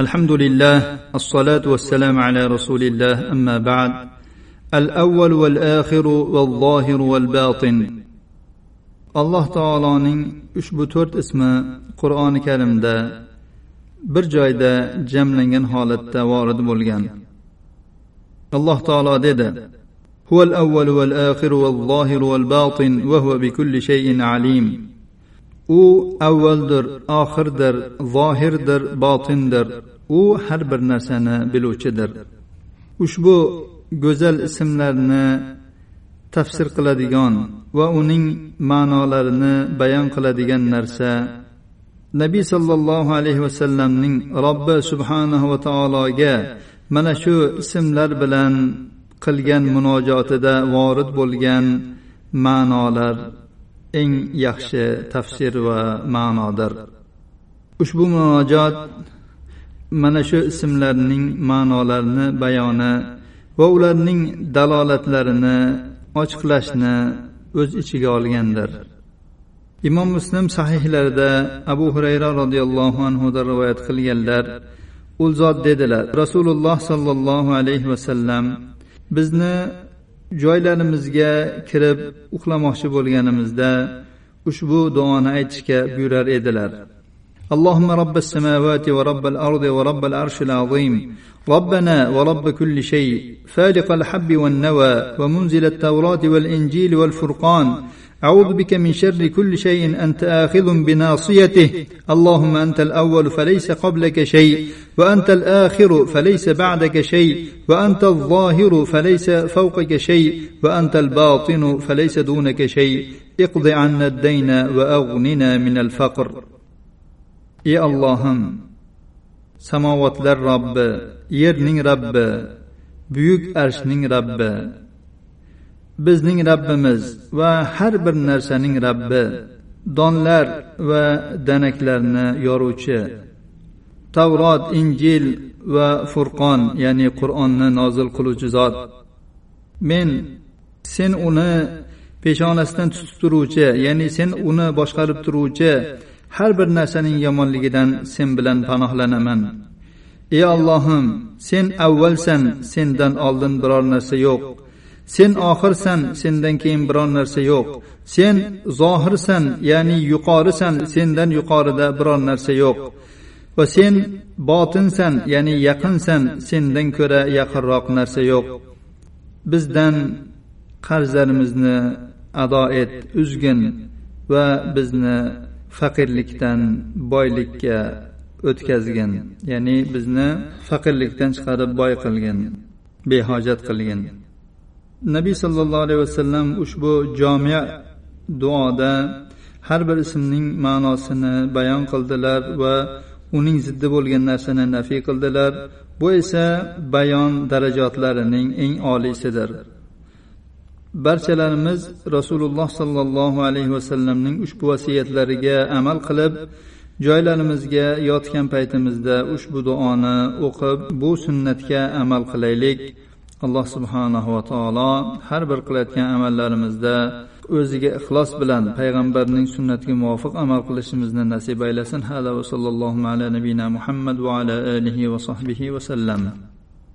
الحمد لله الصلاة والسلام على رسول الله أما بعد الأول والآخر والظاهر والباطن alloh taoloning ushbu to'rt ismi qur'oni karimda bir joyda jamlangan holatda vorid bo'lgan alloh taolo dedi هو الأول والآخر والظاهر والباطن وهو بكل شيء عليم U avvaldir oxirdir zohirdir botindir. U har bir narsani biluvchidir. Ushbu go'zal ismlarni tafsir qiladigan va uning ma'nolarini bayon qiladigan narsa nabiy sollallohu alayhi vasallamning robbi subhanahu va taologa mana shu ismlar bilan qilgan munojotida vorid bo'lgan ma'nolar eng yaxshi tafsir va ma'nodir. Ushbu munojot mana shu ismlarning ma'nolarini bayoni va ularning dalolatlarini ochiqlashni o'z ichiga olgandir. Imom muslim sahihlarida abu hurayra roziyallohu anhudan rivoyat qilganlar u zot dedilar. Rasululloh sollallohu alayhi vasallam bizni joylarimizga kirib uxlamoqchi bo'lganimizda ushbu duoni aytishga buyurar edilar اللهم رب السماوات ورب الارض ورب العرش العظيم ربنا ورب كل شيء فالق الحب والنوى ومنزل التوراه والانجيل والفرقان أعوذ بك من شر كل شيء أنت آخذ بناصيته. اللهم أنت الأول فليس قبلك شيء وأنت الآخر فليس بعدك شيء وأنت الظاهر فليس فوقك شيء وأنت الباطن فليس دونك شيء. اقض عنا الدين وأغننا من الفقر. يا اللهم سماوات للرب يرنين رب بيوك أرشنين رب. Bizning rabbimiz va har bir narsaning rabbi donlar va danaklarni yoruvchi. Tavrot injil va furqon ya'ni qur'onni nozil qiluvchi zot. Men sen uni peshonasidan tutib turuvchi ya'ni sen uni boshqarib turuvchi har bir narsaning yomonligidan sen bilan panohlanaman. Ey allohim sen avvalsan sendan oldin biror narsa yo'q. Sen oxirsan sendan keyin biron narsa yo'q. Sen zohirsan ya'ni yuqorisan sendan yuqorida biron narsa yo'q. Va sen botinsan ya'ni yaqinsan sendan ko'ra yaqinroq narsa yo'q. Bizdan qarzlarimizni ado et uzgin va bizni faqirlikdan boylikka o'tkazgin. Ya'ni bizni faqirlikdan chiqarib boy qilgin behojat qilgin. Nabiy sollallohu alayhi vasallam ushbu jomiya duoda har bir ismning ma'nosini bayon qildilar va uning ziddi bo'lgan narsani nafiy qildilar. Bu esa bayon darajotlarining eng oliysidir. Barchalarimiz rasululloh sollallohu alayhi vasallamning ushbu vasiyatlariga amal qilib joylarimizga yotgan paytimizda ushbu duoni o'qib bu sunnatga amal qilaylik. Alloh subhanahu va taolo har bir qilayotgan amallarimizda o'ziga ixlos bilan payg'ambarning sunnatiga muvofiq amal qilishimizni nasib aylasin. Hada va sallallohu ala nabiyina muhammad va ala alihi va sahbihi vasallam